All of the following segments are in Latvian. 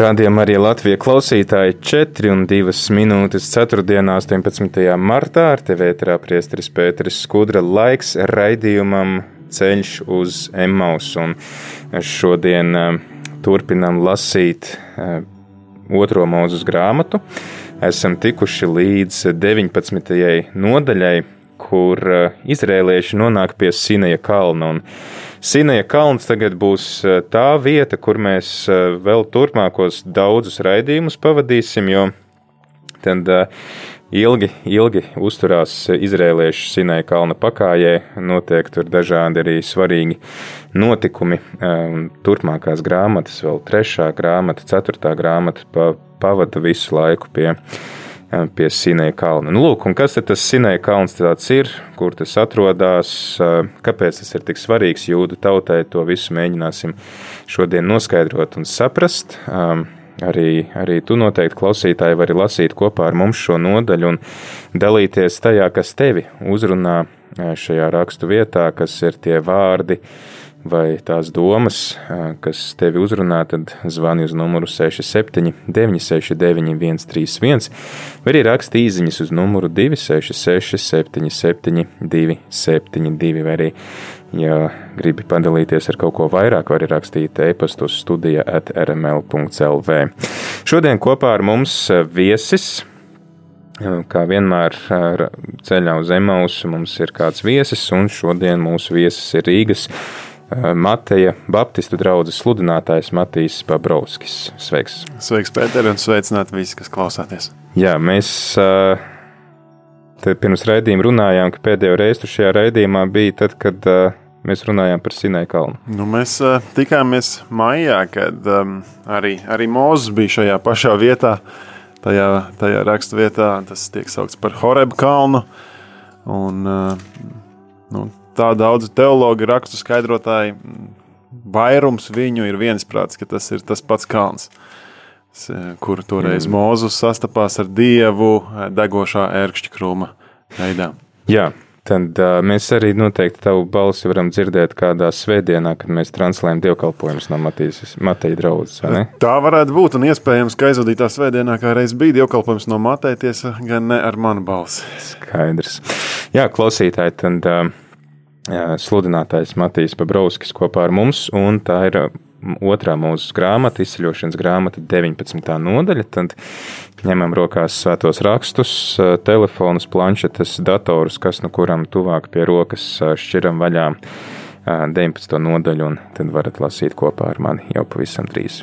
Rādījumā arī Latvijas klausītāji 4 un 2 minūtes 4. un 18. martā ar tevi ēterā priesteris Pēteris Skudra laiks raidījumam ceļš uz Emmaus. Un šodien uh, turpinam lasīt uh, otro mūzus grāmatu. Esam tikuši līdz 19. nodaļai, kur uh, izrēlieši nonāk pie Sinaja kalna. Un Sinaja kalns tagad būs eh, tā vieta, kur mēs eh, vēl turpmākos daudzus raidījumus pavadīsim, jo tad eh, ilgi, ilgi uzturās izrēlieši Sinaja kalna pakājē, notiek tur dažādi arī svarīgi notikumi, turpmākās grāmatas, vēl trešā grāmata, ceturtā grāmata pavada visu laiku pie pie Sinēja kalna. Nu, lūk, kas tas Sinēja kalns ir, kur tas atrodas, kāpēc tas ir tik svarīgs jūdu tautai, to visu mēģināsim šodien noskaidrot un saprast. Arī, arī tu noteikti klausītāji vari lasīt kopā ar mums šo nodaļu un dalīties tajā, kas tevi uzrunā šajā rakstu vietā, kas ir tie vārdi, vai tās domas, kas tevi uzrunā, tad zvani uz numuru 67, 969, 131, vai arī raksti īsiņas uz numuru 266, 77, 272, vai arī, ja gribi padalīties ar kaut ko vairāk, var arī rakstīt e-pastu uz studija at rml.lv. Šodien kopā ar mums viesis. Kā vienmēr ceļā uz Emausu mums ir kāds viesis, un šodien mūsu viesis ir Rīgas Mateja Baptistu draugas sludinātājs Matīs Pabrovskis. Sveiks! Sveiks, Pēter, un sveicināt visi, kas klausāties! Jā, mēs eh, pirms raidījuma runājām, ka pēdējo reizi šajā raidījumā bija tad, kad eh, mēs runājām par Sinēju kalnu. Nu, mēs tikāmies maijā, kad um, arī, arī Mozus bija šajā pašā vietā, tajā, tajā rakstu vietā. Tas tiek saukts par Horebu kalnu. Un, uh, nu, tā daudz teologi, rakstu skaidrotāji, vairums viņu ir viensprāts, ka tas ir tas pats kalns, kur toreiz mm. Mozus sastapās ar Dievu degošā ērkšķa krūma veidā. Jā. Tad uh, mēs arī noteikti tavu balsi varam dzirdēt kādā svētdienā, kad mēs translējam dievkalpojumus no Mateja draudzes. Tā varētu būt, un iespējams, ka aizvadītā svētdienā kā reiz bija dievkalpojums no Mateja tiesa, gan ne ar manu balsi. Skaidrs. Jā, klausītāji, tad uh, sludinātājs Matīs Pabrovskis kopā ar mums, un tā ir otrā mūsu grāmata, izceļošanas grāmata, 19. nodaļa. Tad ņemam rokās svētos rakstus, telefonus, planšetes, datorus, kas nu kuram tuvāk pie rokas šķiram vaļā 19. nodaļu, un tad varat lasīt kopā ar mani jau pavisam drīz.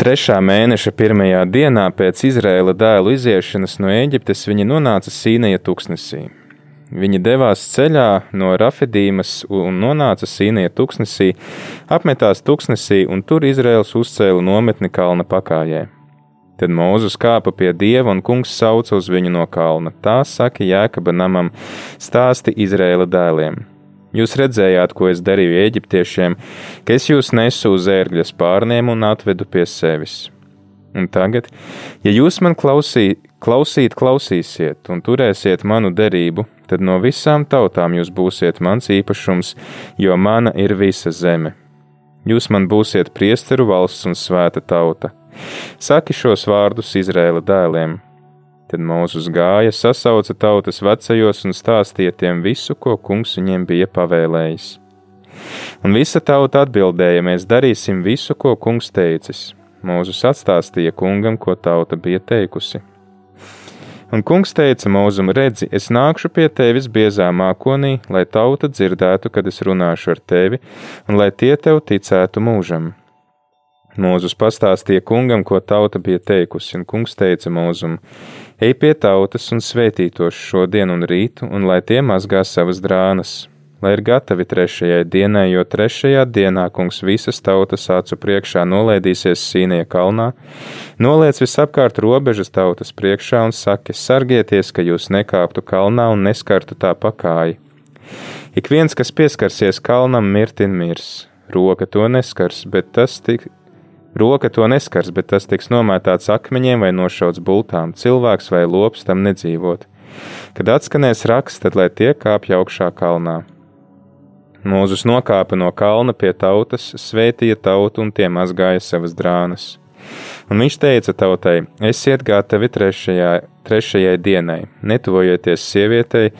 Trešā mēneša pirmajā dienā pēc Izraēla dēlu iziešanas no Eģiptes viņi nonāca Sīneja tuksnesī. Viņi devās ceļā no Rafedīmas un nonāca Sīneja tuksnesī, apmetās tuksnesī un tur Izraels uzcēla nometni kalna pakājē. Tad Mūzus kāpa pie dieva un kungs sauca uz viņu no kalna. Tā saka Jēkaba namam, stāsti Izraēla dēliem. Jūs redzējāt, ko es darīju eģiptiešiem, ka es jūs nesu uz ērgļa spārniem un atvedu pie sevis. Un tagad, ja jūs man klausī, klausīt, klausīsiet un turēsiet manu derību, tad no visām tautām jūs būsiet mans īpašums, jo mana ir visa zeme. Jūs man būsiet priesteru valsts un svēta tauta. Saki šos vārdus Izrēla dēliem Tad Mūzus gāja, sasauca tautas vecajos un stāstīja tiem visu, ko kungs viņiem bija pavēlējis. Un visa tauta atbildēja: Mēs darīsim visu, ko kungs teicis. Mūzus atstāstīja kungam, ko tauta bija teikusi. Un kungs teica Mūzum: Redzi, es nākšu pie tevis biezā mākonī, lai tauta dzirdētu, kad es runāšu ar tevi, un lai tie tev ticētu mūžam. Mūzus pastāstīja kungam, ko tauta bija teikusi, un kungs teica Mūzum: Ej pie tautas un svētī tos šodien un rītu, un lai tie mazgā savas drānas, lai ir gatavi trešajai dienai, jo trešajā dienā kungs visas tautas acu priekšā nolaidīsies Sīnie kalnā, noliec visapkārt robežas tautas priekšā un saki: Sargieties, ka jūs nekāptu kalnā un neskartu tā pakāji. Ik viens, kas pieskarsies kalnam, mirtin mirs. Roka to neskars, bet tas tik Roka to neskars, bet tas tiks nomētāts akmeņiem vai nošauts bultām, cilvēks vai lops tam nedzīvot. Kad atskanēs raksts, tad lai tie kāpj augšā kalnā. Mūzus nokāpa no kalna pie tautas, svētīja tautu un tie mazgāja savas drānas. Un viņš teica tautai: Esiet gatavi trešajā, trešajai dienai, netuvojieties sievietei,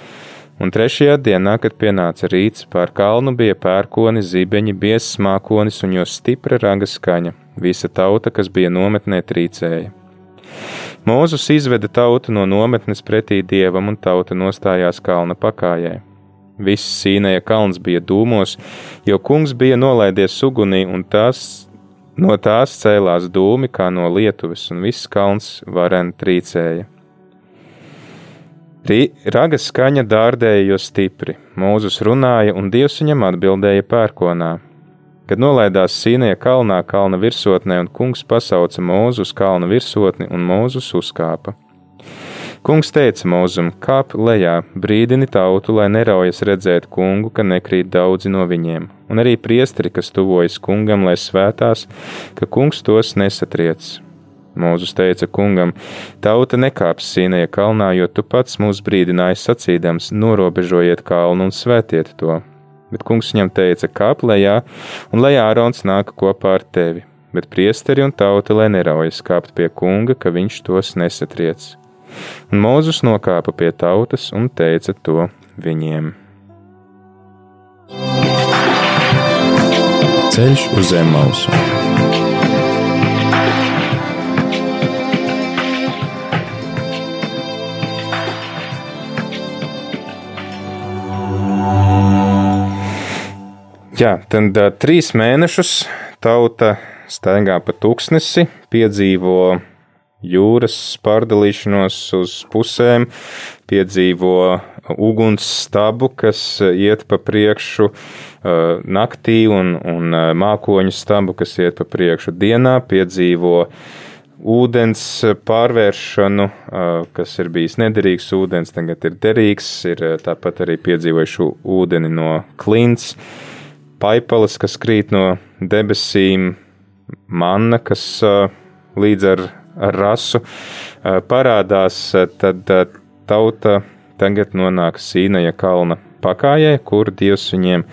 un trešajā dienā, kad pienāca rīts, pār kalnu bija pērkoni, zibeņi, biezs mākonis un jo stipra raga skaņa Visa tauta, kas bija nometnē, trīcēja. Mūzus izveda tautu no nometnes pretī dievam, un tauta nostājās kalna pakājai. Viss sīnēja kalns bija dūmos, jo kungs bija nolaidies ugunī, un tās, no tās cēlās dūmi kā no lietuves, un viss kalns varen trīcēja. Raga skaņa dārdēja jo stipri, Mūzus runāja, un Dievs viņam atbildēja pērkonā. Kad nolaidās Sīnija kalnā, kalna virsotnē, un kungs pasauca mūzu uz kalna virsotni, un mūzus uzkāpa. Kungs teica mūzum: kāp lejā, brīdini tautu, lai neraujas redzēt kungu, ka nekrīt daudzi no viņiem, un arī priesteri, kas tuvojas kungam, lai svētās, ka kungs tos nesatriec. Mūzus teica kungam: Tauta nekāps Sīnija kalnā, jo tu pats mūs brīdināji sacīdams: norobežojiet kalnu un svētiet to bet kungs viņam teica: kāp lejā, un lai Ārons nāk kopā ar tevi, bet priesteri un tauta, lai neraujas kāpt pie kunga, ka viņš tos nesatriec. Un Mūzus nokāpa pie tautas un teica to viņiem. Ceļš uz zem mausu. Jā, tad uh, trīs mēnešus tauta staigā pa tūkstnesi, piedzīvo jūras pārdalīšanos uz pusēm, piedzīvo uguns stabu, kas iet pa priekšu uh, naktī, un, un mākoņu stabu, kas iet pa priekšu dienā, piedzīvo ūdens pārvēršanu, kas ir bijis nederīgs ūdens, tagad ir derīgs, ir tāpat arī piedzīvojuši ūdeni no klints paipalas, kas krīt no debesīm, manna, kas līdz ar, ar rasu parādās, tad tauta tagad nonāk Sīnaja kalna pakājai, kur Dievs viņiem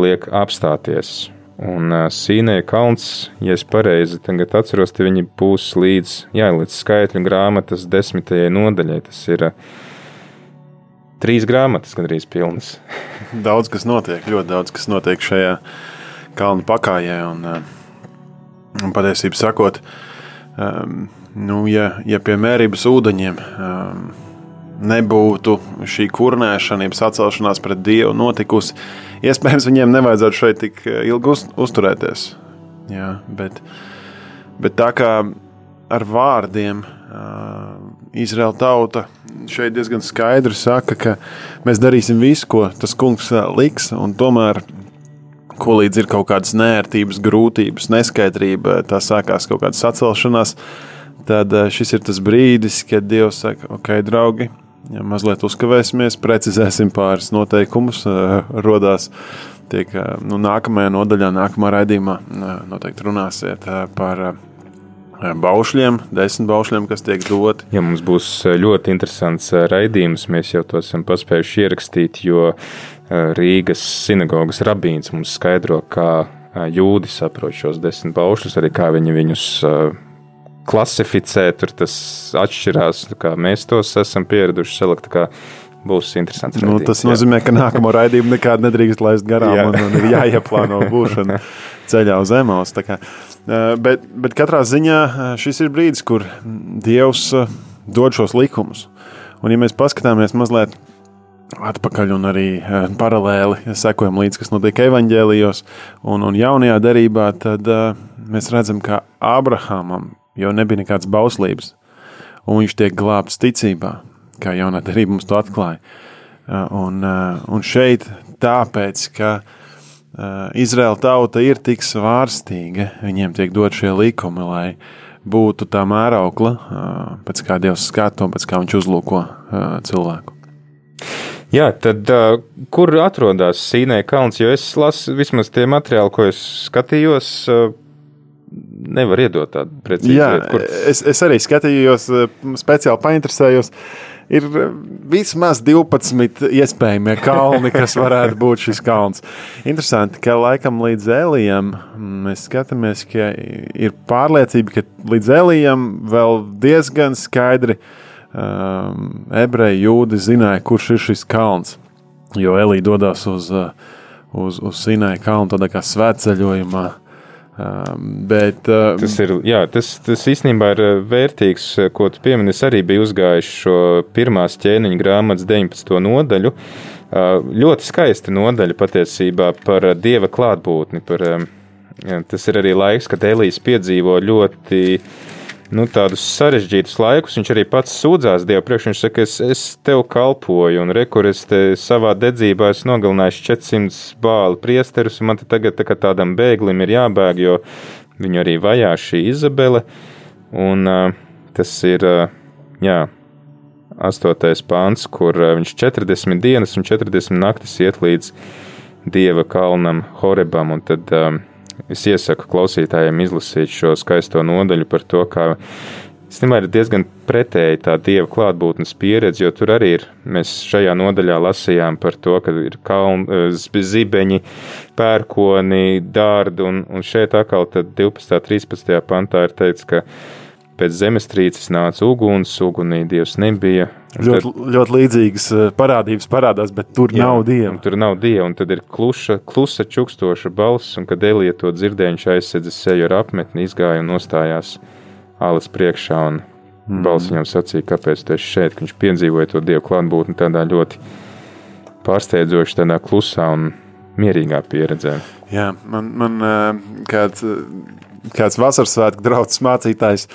liek apstāties. Un Sīnaja kalns, ja es pareizi tagad atceros, te viņi būs līdz, jā, līdz skaitļu grāmatas desmitajai nodaļai. Tas ir trīs grāmatas gandrīz pilnas. daudz kas notiek, ļoti daudz kas notiek šajā kalnu pakājē. Un, eh, un patiesībā sakot, um, nu, ja, ja pie mērības ūdeņiem um, nebūtu šī kurnēšana, jeb sacelšanās pret dievu notikusi, iespējams, viņiem nevajadzētu šeit tik ilgi uz, uzturēties. Jā, bet, bet tā kā ar vārdiem Izraēla tauta šeit diezgan skaidri saka, ka mēs darīsim visu, ko tas kungs liks, un tomēr, ko līdz ir kaut kādas nērtības, grūtības, neskaidrība, tā sākās kaut kāda sacelšanās, tad šis ir tas brīdis, kad Dievs saka, ok, draugi, ja mazliet uzkavēsimies, precizēsim pāris noteikumus, rodās. Tiek, nu, nākamajā nodaļā, nākamā raidījumā noteikti runāsiet par baušļiem, desmit baušļiem, kas tiek doti. Ja mums būs eh, ļoti interesants eh, raidījums, mēs jau to esam paspējuši ierakstīt, jo eh, Rīgas sinagogas rabīns mums skaidro, kā jūdi saprot šos desmit baušļus, arī kā viņi viņus klasificē, tur tas atšķirās, kā mēs tos esam pieraduši salikt. Būs interesants. Nu, tas nozīmē, ka nākamo raidījumu nekādu nedrīkst laist garām. Jā. un, un ir jāieplāno būšana ceļā uz zemes. Bet, bet katrā ziņā šis ir brīdis, kur Dievs dod šos likumus. Un, ja mēs paskatāmies mazliet atpakaļ un arī paralēli sekojam līdzi, kas notiek evaņģēlijos un, un jaunajā derībā, tad uh, mēs redzam, ka Abrahamam jau nebija nekādas bauslības, un viņš tiek glābts ticībā, kā jaunā derība mums to atklāja. Uh, un, uh, un šeit tāpēc, ka Izraēla tauta ir tik svārstīga, viņiem tiek dot šie likumi, lai būtu tā mēraukla, pēc kā Dievs skato, pēc kā viņš uzlūko cilvēku. Jā, tad uh, kur atrodas Sīnē kalns? Jo es lasu vismaz tie materiāli, ko es skatījos. Uh, Nevar iedot tādu precīzi. Jā, vietu, kur... es, es arī skatījos, speciāli painteresējos. Ir vismaz 12 iespējamie kalni, kas varētu būt šis kalns. Interesanti, ka laikam līdz Elijam mēs skatāmies, ka ir pārliecība, ka līdz Elijam vēl diezgan skaidri uh, um, ebreji, jūdi zināja, kurš ir šis kalns. Jo Elīja dodas uz, uh, uz, uz Sinai kalnu tādā kā svētceļojumā. Um, bet, uh, tas ir jā, tas, tas īstenībā ir uh, vērtīgs, uh, ko tu piemini. Es arī biju uzgājis šo pirmās ķēniņa grāmatas 19. nodaļu. Uh, ļoti skaista nodaļa patiesībā par dieva klātbūtni. Par, um, tas ir arī laiks, kad Elīze piedzīvo ļoti nu, tādus sarežģītus laikus. Viņš arī pats sūdzās Dievu priekšā. Viņš saka, es, es tev kalpoju, un rekur es savā dedzībā esmu nogalinājis 400 bālu priesterus, un man te tagad tā tādam bēglim ir jābēg, jo viņu arī vajā šī Izabele. Un uh, tas ir, uh, jā, astotais pāns, kur uh, viņš 40 dienas un 40 naktis iet līdz Dieva kalnam Horebam, un tad uh, Es iesaku klausītājiem izlasīt šo skaisto nodaļu par to, kā Īstenībā ir diezgan pretēji tā dieva klātbūtnes pieredze, jo tur arī ir. Mēs šajā nodaļā lasījām par to, ka ir kalni, eh, zibeņi, pērkoni, dārdi, un, un šeit atkal 12. un 13. pantā ir teikts, ka pēc zemestrīces nāca uguns, ugunī dievs nebija. Ļoti, tad, ļoti līdzīgas eh, parādības parādās, bet tur jā, nav dieva. Tur nav dieva, un tad ir kluša, klusa čukstoša balss, un kad Elija to dzirdēja, viņš aizsedza seju ar apmetni, izgāja un nostājās alas priekšā, un mm. balss viņam sacīja, kāpēc tu esi šeit, ka viņš piedzīvoja to dievu klātbūtni tādā ļoti pārsteidzoši, tādā klusā un mierīgā pieredzē. Jā, man, man eh, kāds, kāds vasaras svētku draugs mācītājs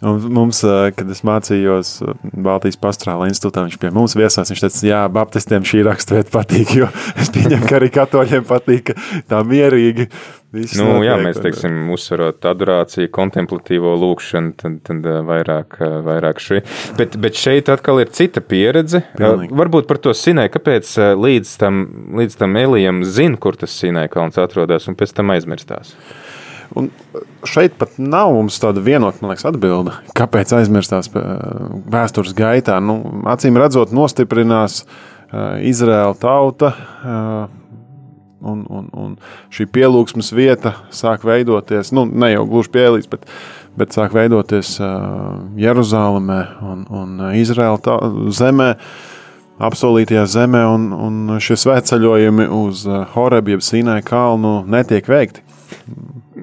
Un mums, kad es mācījos Baltijas Pastrāla institūtā, viņš pie mums viesās. Viņš teica, jā, baptistiem šī raksturvieta patīk, jo es pieņemu, ka arī katoļiem patīk tā mierīgi. Nu, notiek, jā, mēs teiksim, uzsverot adorāciju, kontemplatīvo lūkšanu, tad, tad vairāk, vairāk šī. Bet, bet šeit atkal ir cita pieredze. Pilnīgi. Varbūt par to sinē, kāpēc līdz tam, līdz tam Elijam zina, kur tas sinē kalns atrodas, un pēc tam aizmirstās. Un šeit pat nav mums tāda vienota liekas, atbilde, kāpēc aizmirstās vēstures gaitā. Nu, acīm redzot, nostiprinās Izraēla tauta. Un, un, un šī pielūgsmes vieta sāk veidoties, nu, ne jau gluži pielīdz, bet, bet sāk veidoties Jeruzalemē un, un Izraēla zemē, apsolītajā zemē, un, un šie svētceļojumi uz Horebu, jeb Sinai kalnu, netiek veikti.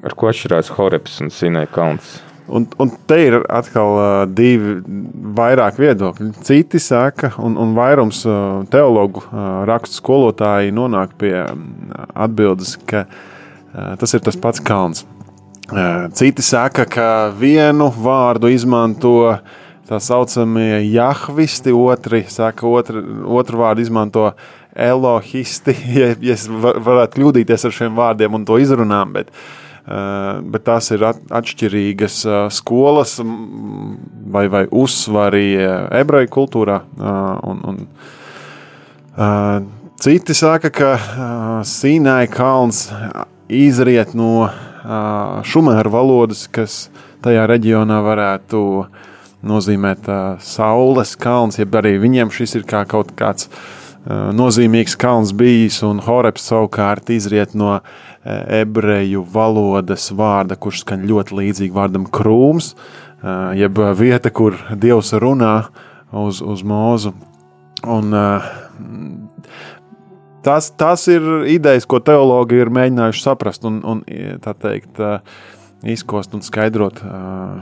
Ar ko atšķirās Horeps un Sinai kalns? Un, un te ir atkal uh, divi vairāk viedokļi. Citi saka, un, un vairums uh, teologu uh, rakstu skolotāji nonāk pie atbildes, ka uh, tas ir tas pats kalns. Uh, citi saka, ka vienu vārdu izmanto tā saucamie jahvisti, otri saka, otru, otru vārdu izmanto elohisti. Ja, ja es varētu kļūdīties ar šiem vārdiem un to izrunām, bet uh, bet tās ir atšķirīgas eh, skolas vai, vai uzsvari eh, ebreju kultūrā. Un, un, citi saka, ka Sīnai kalns izriet no šumēru valodas, kas tajā reģionā varētu nozīmēt saules kalns, jeb arī viņiem šis ir kā kaut kāds nozīmīgs kalns bijis, un Horeps savukārt izriet no ebreju valodas vārda, kurš skan ļoti līdzīgi vārdam krūms, jeb vieta, kur Dievs runā uz, uz mūzu. Un, tas, tas ir idejas, ko teologi ir mēģinājuši saprast un, un tā teikt, izkost un skaidrot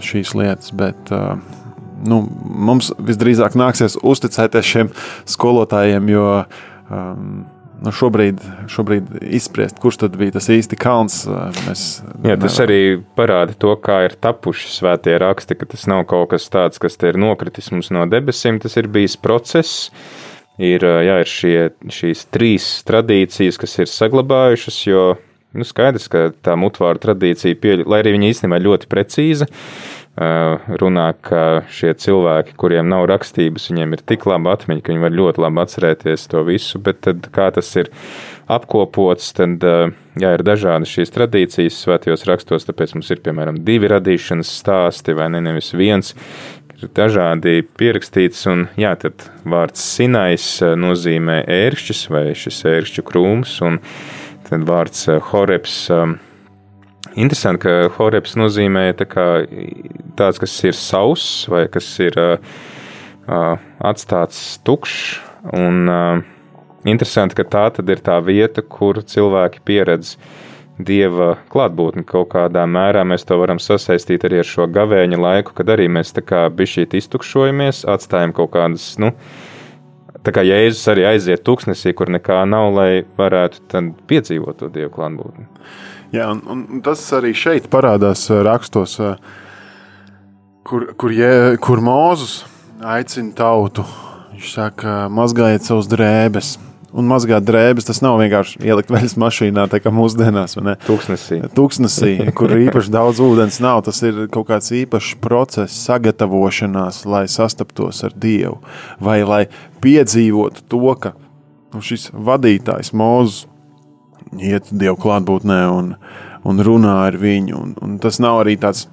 šīs lietas. Bet, nu, mums visdrīzāk nāksies uzticēties šiem skolotājiem, jo um, nu, šobrīd, šobrīd izspriest, kurš tad bija tas īsti kalns. Mēs Jā, tas nevar. arī parāda to, kā ir tapuši svētie raksti, ka tas nav kaut kas tāds, kas te ir nokritis mums no debesīm, tas ir bijis process. Ir, jā, ir šie, šīs trīs tradīcijas, kas ir saglabājušas, jo nu, skaidrs, ka tā mutvāra tradīcija, pieļ, lai arī viņa īstenībā ļoti precīza, runā, ka šie cilvēki, kuriem nav rakstības, viņiem ir tik laba atmiņa, ka viņi var ļoti labi atcerēties to visu, bet tad, kā tas ir apkopots, tad jā, ir dažādas šīs tradīcijas svētajos rakstos, tāpēc mums ir piemēram divi radīšanas stāsti, vai ne nevis viens, ir dažādi pierakstīts, un jā, tad vārds sinais nozīmē ērkšķis vai šis ērkšķu krūms, un tad vārds horeps Interesanti, ka horeps nozīmē tā kā, tāds, kas ir sauss vai kas ir uh, atstāts tukšs. Un uh, interesanti, ka tā tad ir tā vieta, kur cilvēki pieredz dieva klātbūtni kaut kādā mērā. Mēs to varam sasaistīt arī ar šo gavēņa laiku, kad arī mēs tā kā bišķīt iztukšojamies, atstājam kaut kādas, nu, tā kā Jēzus arī aiziet tuksnesī, kur nekā nav, lai varētu piedzīvot to dievu klātbūtni. Jā, un, un tas arī šeit parādās eh, rakstos, eh, kur, kur, je, kur Mūzus aicina tautu. Viņš saka, mazgājiet savus drēbes. Un mazgāt drēbes tas nav vienkārši ielikt veļas mašīnā, tā kā mūsdienās. Tūkstnesī. Tūkstnesī, kur īpaši daudz ūdens nav. Tas ir kaut kāds īpašs process, sagatavošanās, lai sastaptos ar Dievu. Vai lai piedzīvotu to, ka nu, šis vadītājs Mūzes iet Dievu klātbūtnē un, un runā ar viņu. Un, un tas nav arī tāds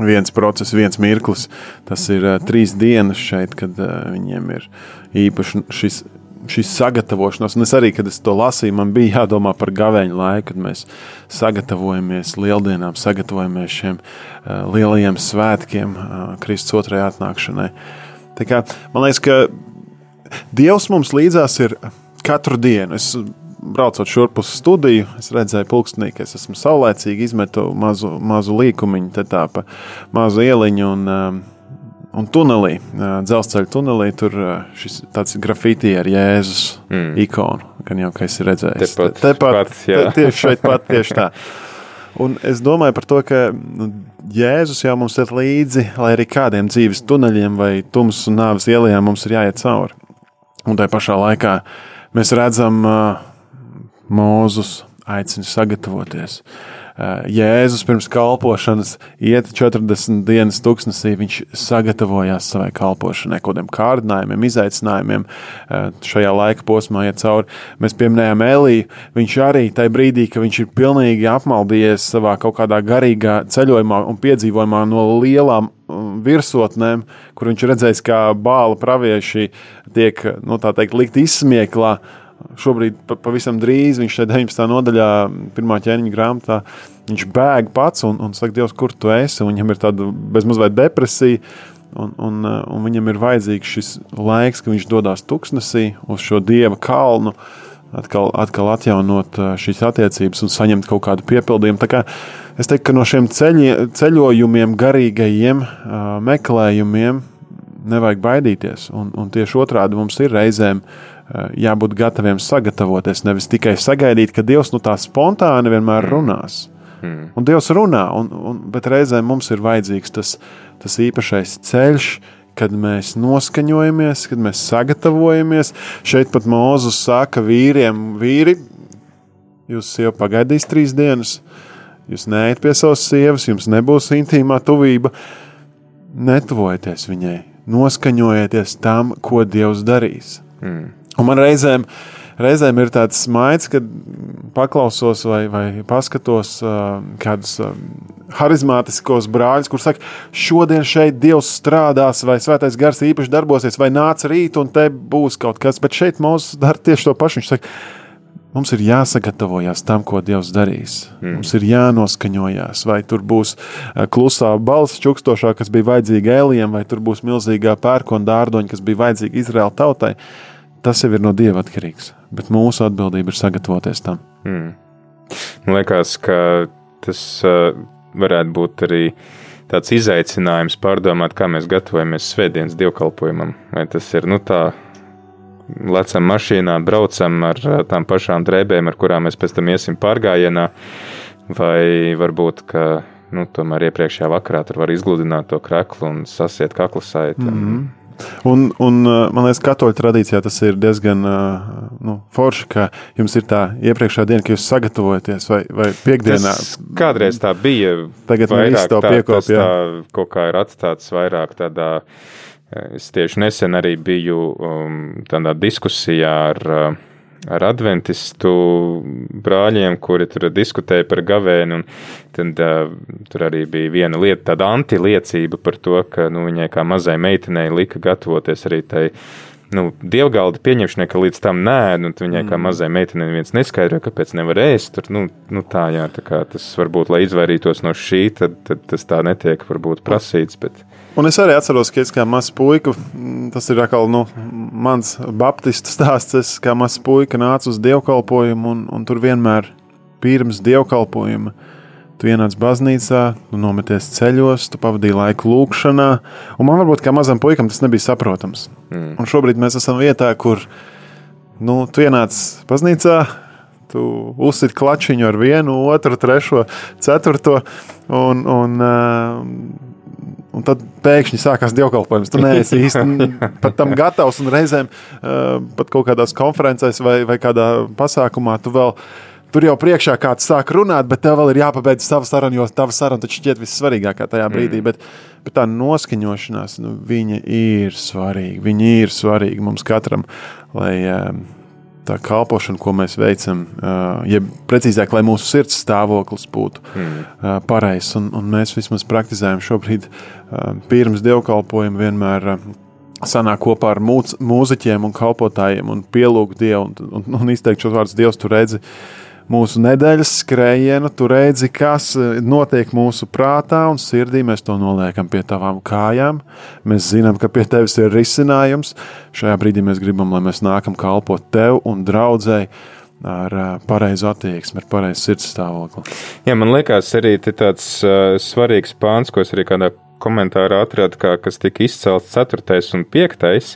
viens process, viens mirklis. Tas ir uh, trīs dienas šeit, kad uh, viņiem ir īpaši šis. Šis sagatavošanās, un es arī, kad es to lasīju, man bija jādomā par gaveņu laiku, kad mēs sagatavojamies lieldienām, sagatavojamies šiem uh, lielajiem svētkiem, uh, Kristus otrajai atnākšanai. Tā kā, man liekas, ka Dievs mums līdzās ir katru dienu. Es braucot šurp uz studiju, es redzēju, pulkstenī, ka es esmu saulēcīgi izmetu mazu, mazu līkumiņu, tā pa mazu ieliņu un, um, un tunelī, uh, dzelzceļa tunelī, tur uh, šis tāds grafitī ar Jēzus mm. ikonu, gan jau, ka esi redzējis. Tepat, tepat te, tieši šeit pat, tieši tā. Un es domāju par to, ka nu, Jēzus jau mums ir līdzi, lai arī kādiem dzīves tuneļiem vai tumsas un nāves ielām mums ir jāiet cauri. Un tajā pašā laikā mēs redzam uh, Mūzus aicina sagatavoties. Jēzus pirms kalpošanas iet 40 dienas tuksnesī, viņš sagatavojās savai kalpošanai, kādiem kārdinājumiem, izaicinājumiem šajā laika posmā iet cauri. Mēs pieminējām Eliju, viņš arī tajā brīdī, kad viņš ir pilnīgi apmaldījies savā kaut kādā garīgā ceļojumā un piedzīvojumā no lielām virsotnēm, kur viņš redzējis, kā bāla pravieši tiek, nu, tā teikt, likt izsmieklā, Šobrīd, pavisam drīz, viņš šeit 19. nodaļā, pirmā ķēniņa grāmatā, viņš bēg pats un, un saka, Dievs, kur tu esi? Un viņam ir tāda bezmazliet depresija, un, un, un viņam ir vajadzīgs šis laiks, kad viņš dodas tuksnesī uz šo dieva kalnu, atkal, atkal atjaunot šīs attiecības un saņemt kaut kādu piepildījumu. Kā es teiktu, ka no šiem ceļi, ceļojumiem, garīgajiem meklējumiem nevajag baidīties. Un, un tieši otrādi mums ir reizēm Eh, jābūt gataviem sagatavoties. Nevis tikai sagaidīt, ka Dievs nu tā spontāni vienmēr mm. runās. Mm. Un Dievs runā, un, un, bet reizēm mums ir vajadzīgs tas, tas īpašais ceļš, kad mēs noskaņojamies, kad mēs sagatavojamies. Šeit pat Mozus saka vīriem, vīri, jūs jau pagaidīs trīs dienas, jūs neiet pie savas sievas, jums nebūs intīmā tuvība. Netuvojieties viņai, noskaņojieties tam, ko Dievs darīs. Mm. Un man reizēm, reizēm ir tāds maigs, kad paklausos vai, vai paskatos uh, kādus uh, harizmātiskos brāļus, kuriem saka, šodien šeit Dievs strādās, vai Svētais Gars īpaši darbosies, vai nāca rīt, un te būs kaut kas. Bet šeit Mozus dara tieši to pašu. Viņš saka, Mums ir jāsagatavojas tam, ko Dievs darīs. Mm. Mums ir jānoskaņojas, vai tur būs eh, klusā balss, čukstošā, kas bija vajadzīga Ēlijam, vai tur būs milzīgā pērkona dārdoņa, kas bija vajadzīga Izraēla tautai. Tas jau ir no Dieva atkarīgs, bet mūsu atbildība ir sagatavoties tam. Mm. Man liekas, ka tas uh, varētu būt arī tāds izaicinājums pārdomāt, kā mēs gatavojamies svētdienas dievkalpojumam. Vai tas ir nu, tā lecam mašīnā, braucam ar tām pašām drēbēm, ar kurām mēs pēc tam iesim pārgājienā, vai varbūt, ka nu, tomēr iepriekšējā vakarā tur var izgludināt to kreklu un sasiet kaklu saiti. Mm -hmm. Un, un man liekas, katoļu tradīcijā tas ir diezgan nu, forši, ka jums ir tā iepriekšējā diena, ka jūs sagatavojaties vai, vai piekdienā. Tas kādreiz tā bija. Tagad mēs to piekopjam. Kaut kā ir atstāts vairāk tādā Es tieši nesen arī biju um, tādā diskusijā ar, uh, ar adventistu brāļiem, kuri tur diskutēja par gavēnu. Tad uh, tur arī bija viena lieta, tāda antiliecība par to, ka nu, viņai kā mazai meitenei lika gatavoties arī tai nu, dievgalda pieņemšanai, ka līdz tam nē, nu, viņai kā mm. mazai meitenei viens neskaidroja, kāpēc nevar ēst. Tur, nu, nu, tā, jā, tā kā tas varbūt, lai izvairītos no šī, tad, tad tas tā netiek varbūt prasīts. Bet... Un es arī atceros, ka es kā mazs puika, tas ir atkal nu, mans baptistu stāsts. Es kā mazs puika nācu uz dievkalpojumu, un, un tur vienmēr pirms dievkalpojuma tu ienāc baznīcā, tu nometies ceļos, tu pavadīji laiku lūkšanā. Un man varbūt kā mazam puikam tas nebija saprotams. Mm. Un šobrīd mēs esam vietā, kur nu, tu ienāc baznīcā. Tu uzsiti klačiņu ar vienu, otru, trešo, ceturto. Un, un, uh, Un tad pēkšņi sākās dievkalpojums. Tu neesi īsti pat tam gatavs. Un reizēm uh, pat kaut kādās konferencēs vai, vai kādā pasākumā tu vēl. Tur jau priekšā kāds sāk runāt, bet tev vēl ir jāpabeidz sava saruna, jo tava saruna taču šķiet vissvarīgākā tajā brīdī. Mm. Bet, bet tā noskaņošanās, nu, viņa ir svarīga. Viņa ir svarīga mums katram, lai uh, tā kalpošana, ko mēs veicam, ja precīzāk, lai mūsu sirds stāvoklis būtu mm. pareizs. Un, un mēs vismaz praktizējam šobrīd pirms dievkalpojuma vienmēr. Sanāk kopā ar mūziķiem un kalpotājiem un pielūgt Dievu un, un, un izteikt šos vārdus. Dievs, tu redzi, uh, mūsu nedēļas skrējienu, tu redzi, kas e, notiek mūsu prātā un sirdī. Mēs to noliekam pie tavām kājām. Mēs zinām, ka pie tevis ir risinājums. Šajā brīdī mēs gribam, lai mēs nākam kalpot tev un draudzēji ar uh, pareizu attieksmi, ar pareizu sirds stāvokli. Jā, man liekas, arī tāds uh, svarīgs pāns, ko es arī kādā komentārā atradu, kā, kas tika izcelts 4. un 5.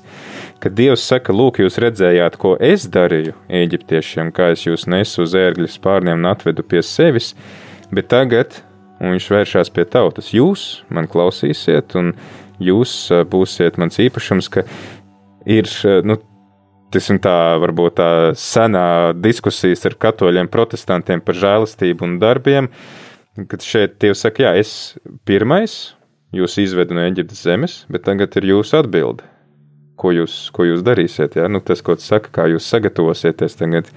kad Dievs saka, lūk, jūs redzējāt, ko es darīju eģiptiešiem, kā es jūs nesu uz ērgļu spārniem un atvedu pie sevis, bet tagad, viņš vēršās pie tautas, jūs man klausīsiet, un jūs būsiet mans īpašums, ka ir, nu, Tiksim tā, varbūt tā senā diskusijas ar katoļiem, protestantiem par žēlastību un darbiem, kad šeit Dievs saka, jā, es pirmais, jūs izvedu no Eģiptes zemes, bet tagad ir jūsu atbilde. Ko jūs, ko jūs darīsiet? Ja? Nu, tas, ko tas saka, kā jūs sagatavosieties tagad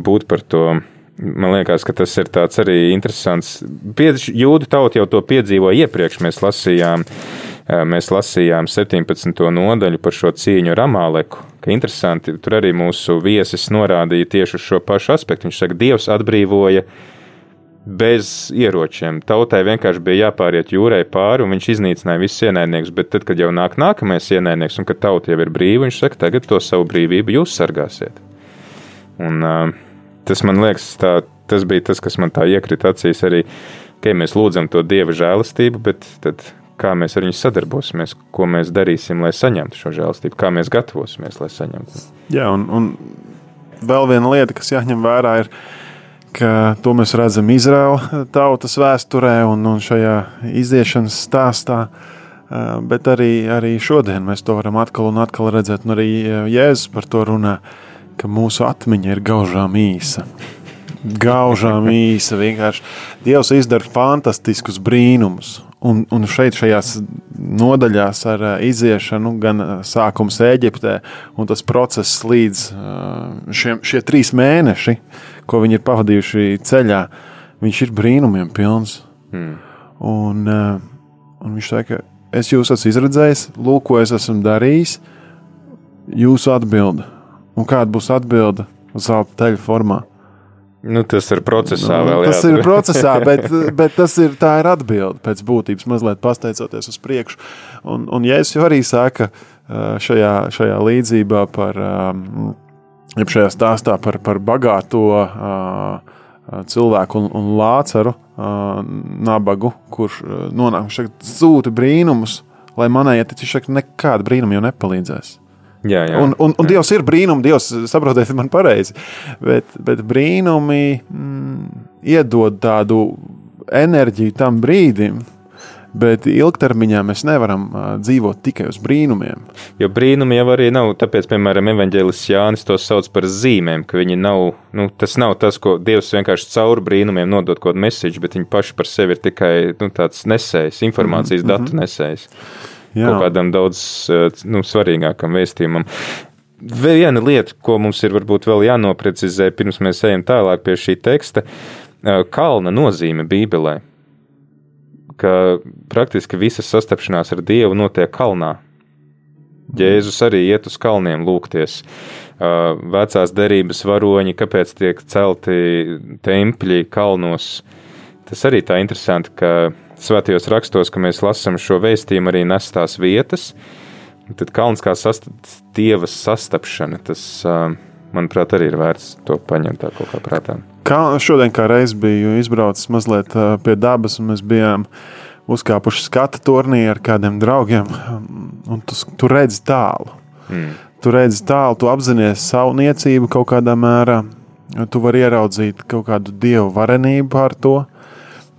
būt par to. Man liekas, ka tas ir tāds arī interesants. Jūdu tauta jau to piedzīvoja iepriekš. Mēs lasījām, mēs lasījām 17. nodaļu par šo cīņu ar Amāleku. Ka interesanti, tur arī mūsu viesis norādīja tieši uz šo pašu aspektu. Viņš saka, Dievs atbrīvoja bez ieročiem. Tautai vienkārši bija jāpāriet jūrai pāri, un viņš iznīcināja visus ienaidniekus. Bet tad, kad jau nāk nākamais ienaidnieks, un kad tauta jau ir brīva, viņš saka, tagad to savu brīvību jūs sargāsiet. Un, tas man liekas, tā, tas bija tas, kas man tā iekrita acīs arī, ka mēs lūdzam to dieva žēlastību, bet tad kā mēs ar viņu sadarbosimies, ko mēs darīsim, lai saņemtu šo žēlastību, kā mēs gatavosimies, lai saņemtu. Jā, un, un vēl viena lieta, kas jāņem vērā, ir, ka ka to mēs redzam Izraēla tautas vēsturē un, un šajā iziešanas stāstā. Bet arī, arī šodien mēs to varam atkal un atkal redzēt. Un arī Jēzus par to runā, ka mūsu atmiņa ir gaužām īsa. Gaužām īsa. Vienkārši Dievs izdara fantastiskus brīnumus. Un, un šeit, šajās nodaļās ar iziešanu, gan sākums Eģiptē, un tas process līdz šiem, šie trīs mēneši, ko viņi ir pavadījuši ceļā, viņš ir brīnumiem pilns. Mm. Un, un viņš saka, es jūs esmu izredzējis, lūk, ko es esmu darījis, jūsu atbilde. Un kāda būs atbilde? zelta teļa formā. Nu, tas ir procesā Nu, vēl. tas jā, ir procesā, bet, bet tas ir, tā ir atbilde pēc būtības, mazliet pasteicoties uz priekšu. Un, un Jēzus jau arī saka šajā, šajā līdzībā par, jeb šajā stāstā par, par bagāto cilvēku un, un lācaru uh, nabagu, kurš nonāk šeit sūta brīnumus, lai manējiet, viņš saka, nekāda brīnuma jau nepalīdzēs. Jā, jā. Un, un, un Dievs ir brīnums, Dievs, saprotiet, man pareizi. Bet, bet brīnumi mm, iedod tādu enerģiju tam brīdim, bet ilgtermiņā mēs nevaram uh, dzīvot tikai uz brīnumiem. Jo brīnumi jau arī nav. Tāpēc, piemēram, evanģēlis Jānis to sauc par zīmēm, ka viņi nav. Nu, tas nav tas, ko Dievs vienkārši caur brīnumiem nodod kaut kādu mēsīju, bet viņi paši par sevi ir tikai nu, tāds nesējs, informācijas mm -hmm. datu nesējs. Jā. Kaut kādam daudz eh, nu, svarīgākam vēstījumam. Viena lieta, ko mums ir varbūt vēl jānoprecizē, pirms mēs ejam tālāk pie šī teksta, eh, kalna nozīme Bībelē. Ka praktiski visas sastapšanās ar Dievu notiek kalnā. Jēzus arī iet uz kalniem lūgties. Uh, Vecās derības varoņi, kāpēc tiek celti tempļi kalnos. Tas arī tā interesanti, ka svētajos rakstos, ka mēs lasām šo vēstījumu, arī nes tās vietas. Tad kalns kā sast dieva sastapšana, tas, uh, manuprāt, arī ir vērts to paņemt tā kaut kā prātā. Kā šodien, kā reiz biju izbraucis mazliet pie dabas, un mēs bijām uzkāpuši skatu turnī ar kādiem draugiem, un tu, tu redzi tālu. Mm. Tu redzi tālu, tu apzinājies savu niecību kaut kādā mērā. Tu vari ieraudzīt kaut kādu dievu varenību pār to.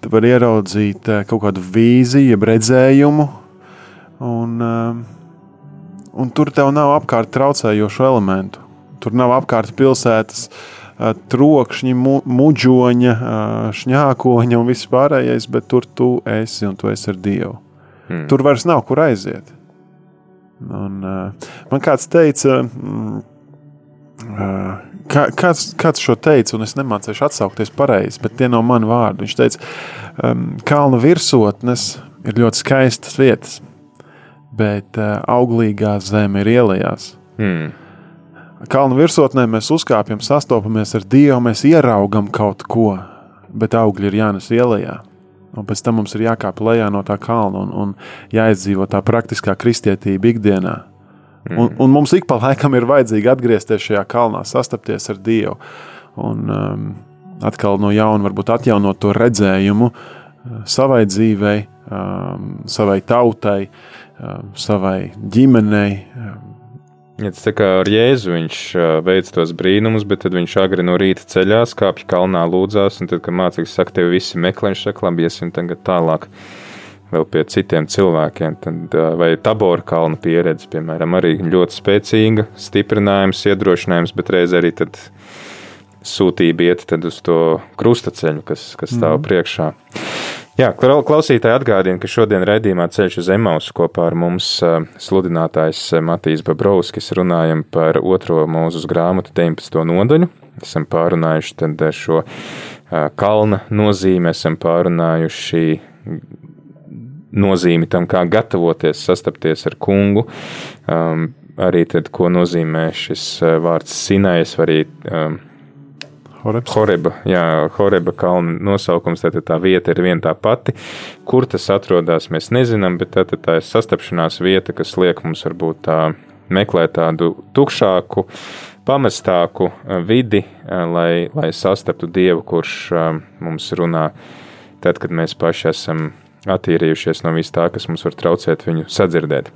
Tu vari ieraudzīt eh, kaut kādu vīziju, redzējumu. Un, eh, un tur tev nav apkārt traucējošu elementu. Tur nav apkārt pilsētas eh, trokšņi, mu, muģoņa, šņākoņa un viss pārējais, bet tur tu esi un tu esi ar Dievu. Mm. Tur vairs nav kur aiziet. Un, man kāds teica, uh, kā, kāds, kāds šo teica, un es nemācīšu atsaukties pareizi, bet tie nav mani vārdi. Viņš teica, um, kalna virsotnes ir ļoti skaistas vietas, bet uh, auglīgā zeme ir ielējās. Mm. Kalnu virsotnē mēs uzkāpjam, sastopamies ar Dievu, mēs ieraugam kaut ko, bet augļi ir jānes ielējā. Un pēc tam mums ir jākāp lejā no tā kalna un, un jāizdzīvo tā praktiskā kristietība ikdienā. Un, un mums ik pa laikam ir vajadzīgi atgriezties šajā kalnā, sastapties ar Dievu. Un um, atkal no jauna varbūt atjaunot to redzējumu uh, savai dzīvei, um, savai tautai, um, savai ģimenei. Um, Ja tas kā ar Jēzu viņš ā, veic tos brīnumus, bet tad viņš agri no rīta ceļās, kāpj kalnā, lūdzās, un tad, kad mācīgs saka, tev visi meklē, viņš saka, labi, iesim tagad tālāk vēl pie citiem cilvēkiem. Tad, vai tabora kalna pieredze, piemēram, arī ļoti spēcīga, stiprinājums, iedrošinājums, bet reiz arī tad sūtība iet uz to krustaceļu, kas, kas stāv mm. priekšā. Jā, klau- klausītāji atgādina, ka šodien raidījumā ceļš uz Emausu kopā ar mums sludinātājs Matīs Babrovskis runājam par otro mūzus grāmatu 19. nodaļu. Esam pārunājuši šo kalna nozīmi, esam pārunājuši nozīmi tam, kā gatavoties sastapties ar kungu. Um, arī tad, ko nozīmē šis ā, vārds sinais, arī um, Horebs. Horeba, jā, Horeba kalna nosaukums, tātad tā vieta ir viena tā pati. Kur tas atrodas, mēs nezinām, bet tā, tā ir sastapšanās vieta, kas liek mums varbūt tā meklēt tādu tukšāku, pamestāku eh, vidi, eh, lai, lai sastaptu Dievu, kurš mums runā tad, kad mēs paši esam attīrījušies no vis tā, kas mums var traucēt viņu sadzirdēt.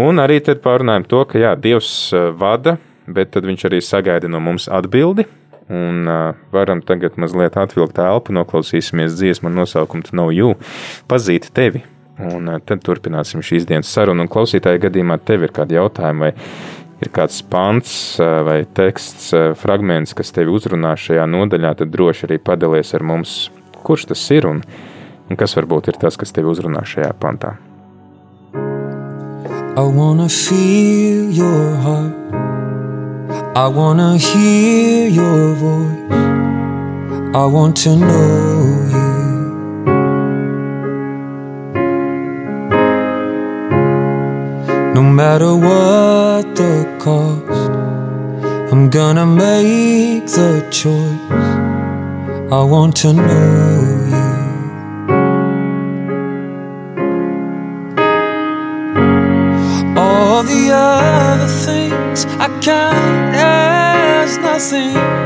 Un arī tad pārunājam to, ka jā, Dievs vada, bet tad viņš arī sagaida no mums atbildi. Un uh, varam tagad mazliet atvilkt elpu, noklausīsimies dziesmu nosaukumu Know You, pazīt tevi. Un uh, tad turpināsim šīs dienas sarunu. Un klausītāja gadījumā tev ir kādi jautājumi, vai ir kāds pants vai teksts, fragments, kas tevi uzrunā šajā nodaļā, tad droši arī padalies ar mums, kurš tas ir un, un kas varbūt ir tas, kas tevi uzrunā šajā pantā. I wanna feel your heart. I wanna hear your voice. I want to know you. No matter what the cost, I'm gonna make the choice. I want to know All the other things. I count as nothing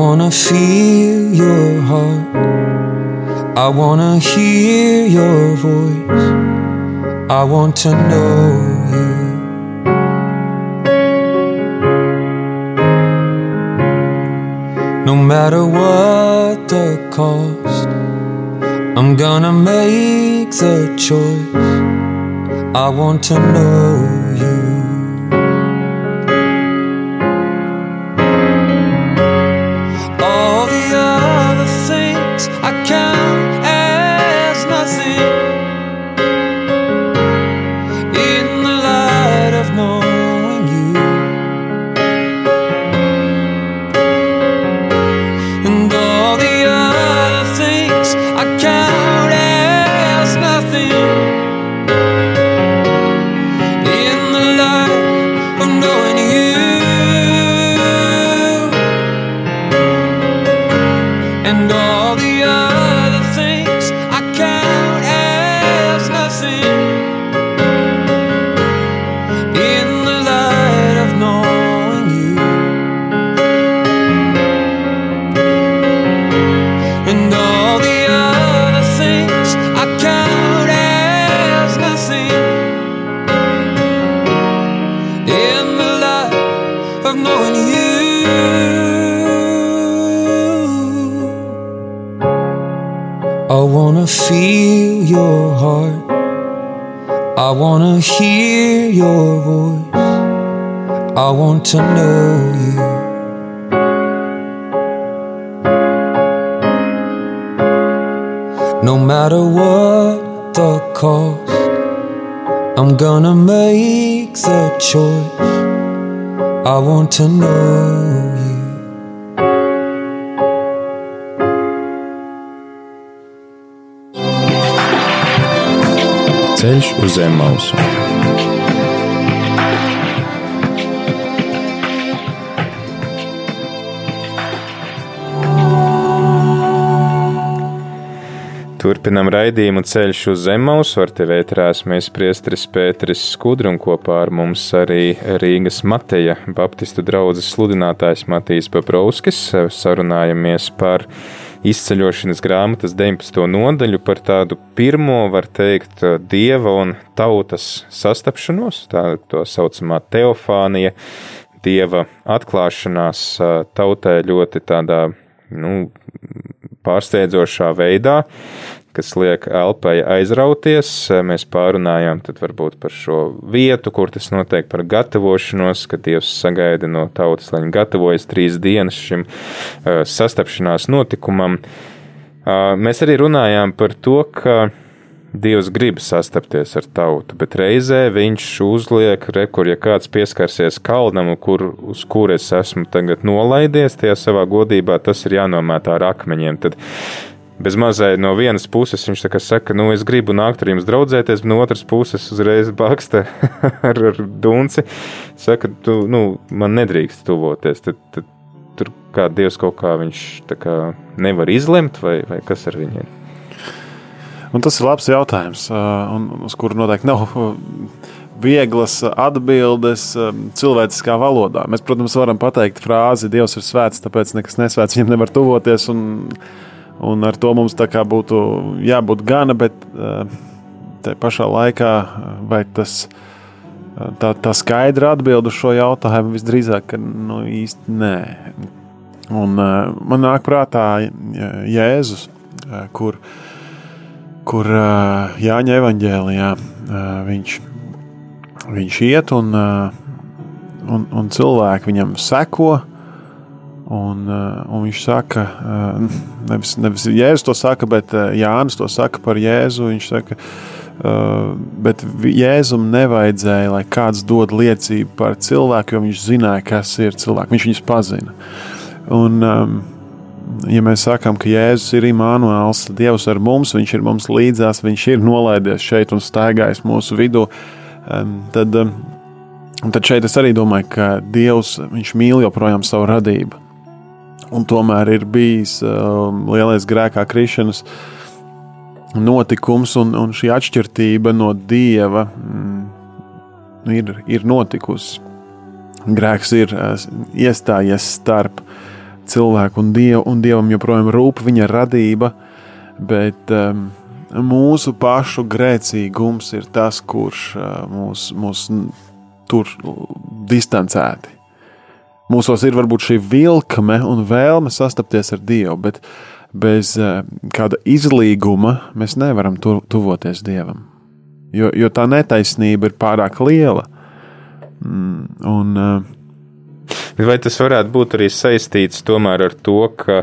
wanna feel your heart. I wanna hear your voice. I want to know you. No matter what the cost, I'm gonna make the choice. I want to know to know you. Ceļš uz zem mausu. Turpinam raidījumu ceļš uz Zemes, ar tevi ētrās mēs priestris Pēteris Skudru un kopā ar mums arī Rīgas Mateja Baptistu draudzes sludinātājs Matīs Paprauskis. Sarunājamies par izceļošanas grāmatas 19. nodaļu, par tādu pirmo, var teikt, dieva un tautas sastapšanos, tā to saucamā teofānija, dieva atklāšanās tautai ļoti tādā, nu, pārsteidzošā veidā, kas liek elpai aizrauties. Mēs pārunājām par šo vietu, kur tas notiek par gatavošanos, ka Dievs sagaida no tautas, lai viņi gatavojas trīs dienas šim sastapšanās notikumam. Mēs arī runājām par to, ka Dievs grib sastapties ar tautu, bet reizē viņš uzliek, re, kur ja kāds pieskarsies kalnam, kur, uz kur es esmu tagad nolaidies, tajā savā godībā tas ir jānomētā ar akmeņiem. Tad bez mazai no vienas puses viņš saka, nu, es gribu nākt ar jums draudzēties, bet no otras puses uzreiz baksta ar, ar dunci. Saka, tu, nu, man nedrīkst tuvoties. Tad, tad, tur kā Dievs kaut kā viņš kā nevar izlemt, vai, vai kas ar viņiem? Un tas ir labs jautājums, uz kuru noteikti nav vieglas atbildes cilvēciskā valodā. Mēs, protams, varam pateikt frāzi, Dievs ir svēts, tāpēc nekas nesvēts viņam nevar tuvoties. Un, un ar to mums būtu jābūt gana, bet te pašā laikā vai tas tā, tā skaidra atbilde uz šo jautājumu visdrīzāk nu, īsti nē. Un, man nāk prātā Jēzus, kur viņš kur Jāņa evanģēlijā viņš, viņš iet un, un, un cilvēki viņam seko. Un, un viņš saka, nevis, nevis Jēzus to saka, bet Jānis to saka par Jēzu. Viņš saka, bet Jēzum nevajadzēja, lai kāds dod liecību par cilvēku, jo viņš zināja, kas ir cilvēks. Viņš viņus pazina. Un, um, ja mēs sakām, ka Jēzus ir tad Dievs ar mums, Viņš ir mums līdzās, Viņš ir nolaidies šeit un staigājis mūsu vidū, tad, tad šeit es arī domāju, ka Dievs mīl joprojām savu radību un tomēr ir bijis um, lielais grēkā krišanas notikums, un, un šī atšķirība no dieva mm, ir, ir notikusi. Grēks ir uh, iestājies starp cilvēku un dievu, un dievam joprojām rūp viņa radība, bet um, mūsu pašu grēcīgums ir tas, kurš uh, mūs, mūs tur distancēti mūsos ir varbūt šī vilkme un vēlme sastapties ar Dievu, bet bez eh, kāda izlīguma mēs nevaram tu, tuvoties Dievam. Jo, jo tā netaisnība ir pārāk liela. Mm, un, eh, Vai tas varētu būt arī saistīts tomēr ar to, ka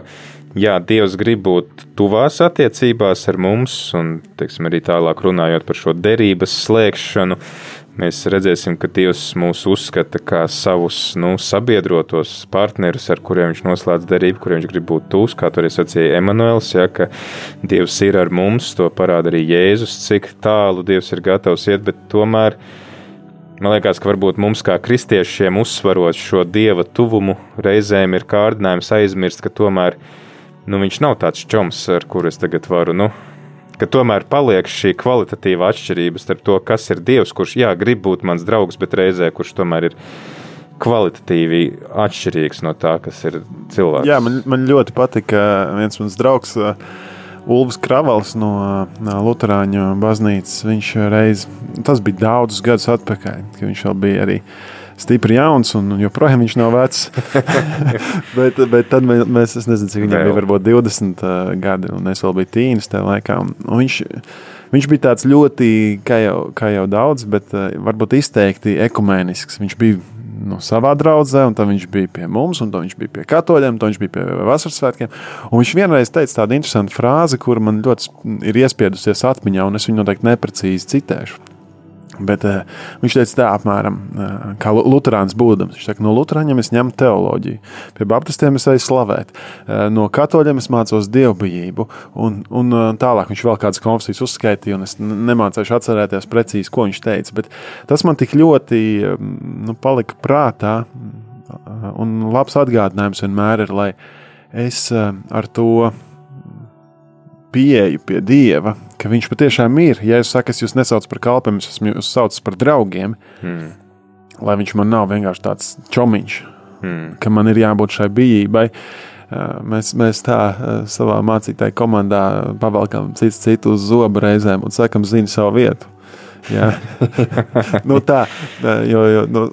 jā, Dievs grib būt tuvās attiecībās ar mums, un teiksim, arī tālāk runājot par šo derības slēgšanu, Mēs redzēsim, ka Dievs mūs uzskata kā savus nu, sabiedrotos partnerus, ar kuriem viņš noslēdz derību, kuriem viņš grib būt tūs, kā tur sacīja Emanuēls, ja, ka Dievs ir ar mums, to parāda arī Jēzus, cik tālu Dievs ir gatavs iet, bet tomēr man liekas, ka varbūt mums kā kristiešiem uzsvarot šo Dieva tuvumu, reizēm ir kārdinājums aizmirst, ka tomēr nu, viņš nav tāds čoms, ar kuru es tagad varu. Nu, ka tomēr paliek šī kvalitatīva atšķirība starp to, kas ir Dievs, kurš, jā, grib būt mans draugs, bet reizē kurš tomēr ir kvalitatīvi atšķirīgs no tā, kas ir cilvēks. Jā, man, man ļoti patika viens mans draugs. Uh, Ulfs Kravals no, Lutāņu baznīcas. Viņš reiz, tas bija daudzus gadus atpakaļ, kad viņš vēl bija arī stipri jauns, un joprojām viņš nav vecs. bet, bet tad mēs, es nezinu, cik viņam bija varbūt 20 uh, gadi, un es vēl biju tīnis tajā laikā. Un viņš, viņš bija tāds ļoti, kā jau, kā jau daudz, bet uh, varbūt izteikti ekumēnisks. Viņš bija no savā draudzē, un tad viņš bija pie mums, un viņš bija pie katoļiem, tad viņš bija pie vasaras svētkiem. Un viņš vienreiz teica tādu interesantu frāzi, kur man ļoti ir iespiedusies atmiņā, un es viņu noteikti neprecīzi citēšu. Bet uh, viņš teica, tā apmēram uh, kā Lutāns būdams. Viņš teica, no Lutāņiem es ņemu teoloģiju, pie Baptistiem es eju slavēt, uh, no katoļiem es mācos dievbijību, un, un uh, tālāk viņš vēl kādas konfesijas uzskaitīja, un es nemācīšu atcerēties precīzi, ko viņš teica. Bet tas man tik ļoti nu, palika prātā, un labs atgādinājums vienmēr ir, lai es ar to pieeju pie Dieva, ka Viņš patiešām ir. Ja es saku, es jūs nesaucu par kalpiem, es esmu jūs saucis par draugiem, mm. lai Viņš man nav vienkārši tāds čomiņš, mm. ka man ir jābūt šai bijībai. Mēs, mēs tā savā mācītāju komandā pavalkam citu, citu uz zobu reizēm un sakam, zini savu vietu. nu, tā, jo, jo, nu,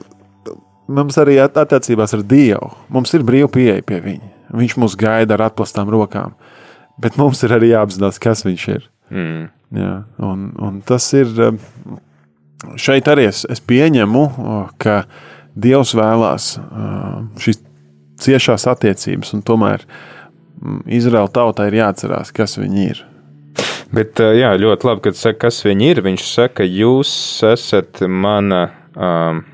mums arī attiecībās ar Dievu. Mums ir brīva pieeja pie Viņa. Viņš mūs gaida ar atklātām rokām. Bet mums ir arī jāapzinās, kas viņš ir. Mm. Jā, un, un tas ir. Um, šeit arī es, es pieņemu, ka Dievs vēlās uh, šīs ciešās attiecības, un tomēr mm, Izraēla tautai ir jāatcerās, kas viņi ir. Bet uh, jā, ļoti labi, kad saka, kas viņi ir. Viņš saka, jūs esat mana. Um,